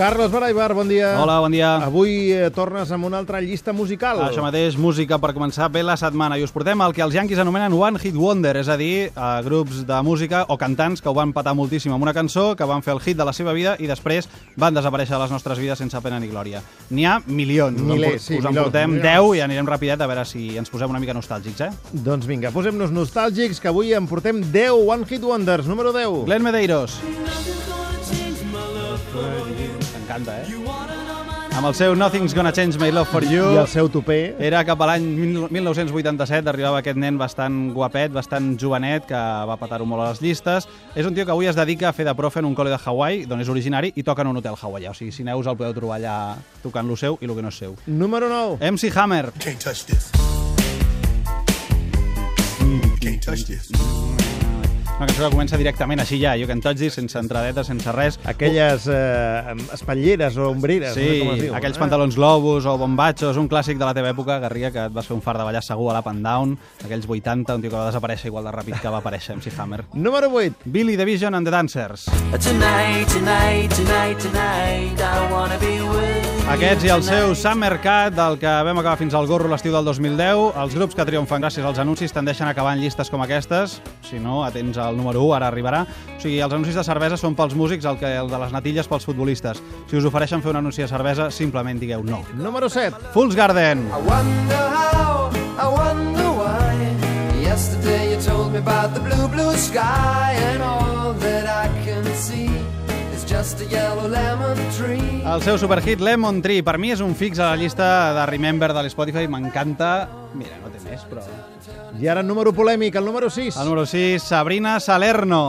Carlos Baraibar, bon dia. Hola, bon dia. Avui eh, tornes amb una altra llista musical. Això mateix, música per començar bé la setmana. I us portem el que els yanquis anomenen One Hit Wonder, és a dir, eh, grups de música o cantants que ho van patar moltíssim amb una cançó, que van fer el hit de la seva vida i després van desaparèixer de les nostres vides sense pena ni glòria. N'hi ha milions. Milers, sí, us en portem milions. 10 i anirem rapidet a veure si ens posem una mica nostàlgics, eh? Doncs vinga, posem-nos nostàlgics, que avui en portem 10 One Hit Wonders. Número 10. Glenn Medeiros. T'encanta, eh? Amb el seu Nothing's Gonna Change My Love For You. I el seu tupé. Era cap a l'any 1987, arribava aquest nen bastant guapet, bastant jovenet, que va patar-ho molt a les llistes. És un tio que avui es dedica a fer de profe en un col·le de Hawaii, d'on és originari, i toca en un hotel hawaià. O sigui, si aneu us el podeu trobar allà tocant lo seu i el que no és seu. Número 9. MC Hammer. Can't touch this. Can't touch this. Una cançó que comença directament així ja, You Can Touch This, sense entradetes, sense res. Aquelles eh, espatlleres o ombreres, no sé Sí, com es diu. aquells Eh? pantalons globus o bombachos, un clàssic de la teva època, Garriga, que et vas fer un far de ballar segur a l'Up and Down, aquells 80, un tio que va desaparèixer igual de ràpid que va aparèixer MC Hammer. Número 8. Billy Division and the Dancers. Tonight, tonight, tonight, tonight, I wanna be Aquests i el seu tonight. Summer Cat, del que vam acabar fins al gorro l'estiu del 2010, els grups que triomfen gràcies als anuncis tendeixen a acabar en llistes com aquestes, si no, atents al número 1, ara arribarà. O sigui, els anuncis de cervesa són pels músics, el que el de les natilles pels futbolistes. Si us ofereixen fer un anunci de cervesa, simplement digueu no. Número 7. Fool's Garden. I wonder how, I wonder why. Yesterday you told me about the blue, blue sky, El seu superhit Lemon Tree, per mi és un fix a la llista de Remember de l'Spotify, m'encanta. Mira, no té més, però... I ara número polèmic, el número 6. El número 6, Sabrina Salerno.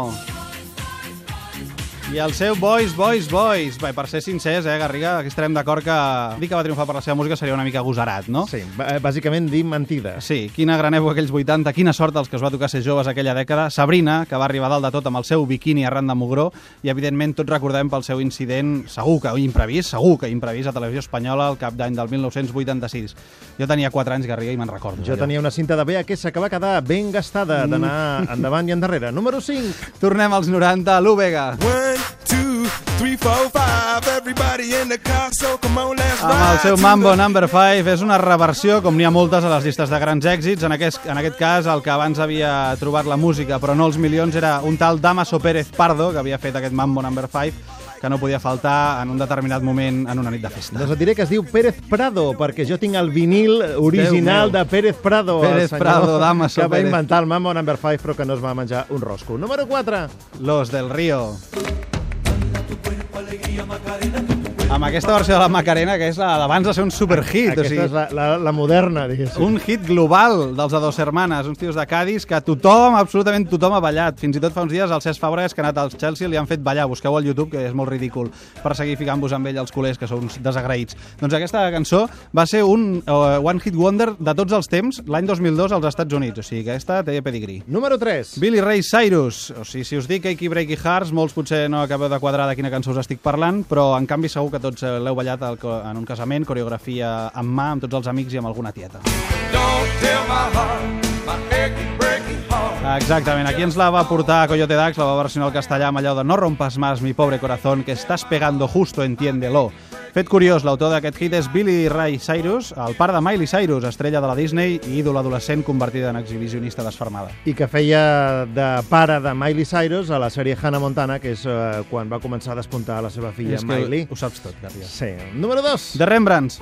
I el seu Boys, Boys, Boys. Bé, per ser sincers, eh, Garriga, aquí estarem d'acord que dir que va triomfar per la seva música seria una mica agosarat, no? Sí, b- bàsicament dir mentides. Sí, quina gran època aquells 80, quina sort els que es va tocar ser joves aquella dècada. Sabrina, que va arribar dalt de tot amb el seu biquini arran de mugró, i evidentment tots recordem pel seu incident, segur que imprevist, segur que imprevist, a Televisió Espanyola al cap d'any del 1986. Jo tenia 4 anys, Garriga, i me'n recordo. Jo tenia una cinta de VHS que va quedar ben gastada d'anar endavant i endarrere. Número 5. Tornem als 90, l'Úbega. One, two, Amb el seu Mambo Number 5 és una reversió, com n'hi ha moltes a les llistes de grans èxits. En aquest, en aquest cas, el que abans havia trobat la música, però no els milions, era un tal Damaso Pérez Pardo, que havia fet aquest Mambo Number 5, que no podia faltar en un determinat moment en una nit de festa. Doncs et diré que es diu Pérez Prado, perquè jo tinc el vinil original de Pérez Prado. Pérez senyor Prado, Damaso Que va Pérez. inventar el Mambo Number 5, però que no es va menjar un rosco. Número 4. Los del Río. alegria, Macarena. Amb aquesta versió de la Macarena, que és la d'abans de ser un superhit. Aquesta o sigui, és la, la, la moderna, diguéssim. un hit global dels de Dos Hermanes, uns tios de Cádiz que tothom, absolutament tothom ha ballat. Fins i tot fa uns dies el Cesc Fabregas, que ha anat al Chelsea, li han fet ballar. Busqueu al YouTube, que és molt ridícul, per seguir ficant-vos amb ell els culers, que sou uns desagraïts. Doncs aquesta cançó va ser un uh, One Hit Wonder de tots els temps, l'any 2002 als Estats Units. O sigui que aquesta té pedigrí. Número 3. Billy Ray Cyrus. O sigui, si us dic Achy Breaky Hearts, molts potser no acabeu de quadrar de quina cançó us estic parlant, però en canvi segur que tots eh, l'heu ballat en un casament, coreografia en mà, amb tots els amics i amb alguna tieta. Don't tell my heart, my heart. Exactament, aquí ens la va portar Coyote Dax, la va versionar al castellà amb allò de No rompas más mi pobre corazón, que estás pegando justo, entiéndelo. Fet curiós, l'autor d'aquest hit és Billy Ray Cyrus, el pare de Miley Cyrus, estrella de la Disney i ídol adolescent convertida en exhibicionista desfermada. I que feia de pare de Miley Cyrus a la sèrie Hannah Montana, que és eh, quan va començar a despuntar la seva filla Miley. ho saps tot, Garriga. Sí. Número 2. De Rembrandts.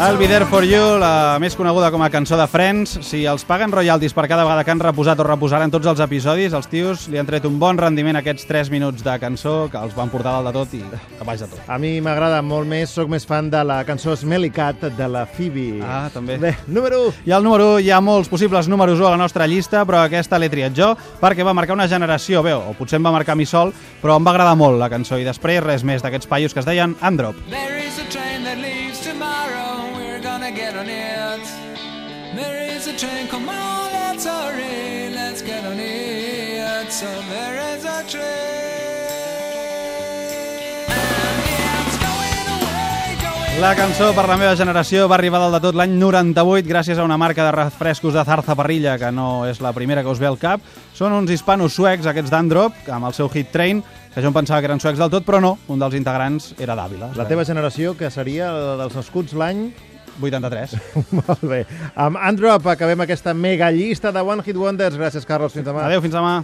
I'll Be There For You, la més coneguda com a cançó de Friends. Si els paguen royalties per cada vegada que han reposat o reposaran tots els episodis, els tios li han tret un bon rendiment a aquests 3 minuts de cançó que els van portar dalt de tot i a baix de tot. A mi m'agrada molt més, sóc més fan de la cançó Smelly Cat de la Phoebe. Ah, també. Bé, número 1. I al número 1 hi ha molts possibles números 1 a la nostra llista, però aquesta l'he triat jo perquè va marcar una generació, bé, o potser em va marcar a mi sol, però em va agradar molt la cançó i després res més d'aquests paios que es deien Androp. There on it. There is a train, come on, let's hurry. Let's get on it. So there is a train. La cançó per la meva generació va arribar dalt de tot l'any 98 gràcies a una marca de refrescos de Zarza Parrilla, que no és la primera que us ve al cap. Són uns hispanos suecs, aquests d'Androp, amb el seu hit train, que jo em pensava que eren suecs del tot, però no, un dels integrants era d'Àvila. La teva generació, que seria la dels nascuts l'any... 83. Molt bé. Amb Androp acabem aquesta mega llista de One Hit Wonders. Gràcies, Carlos. Fins demà. Adéu, fins demà.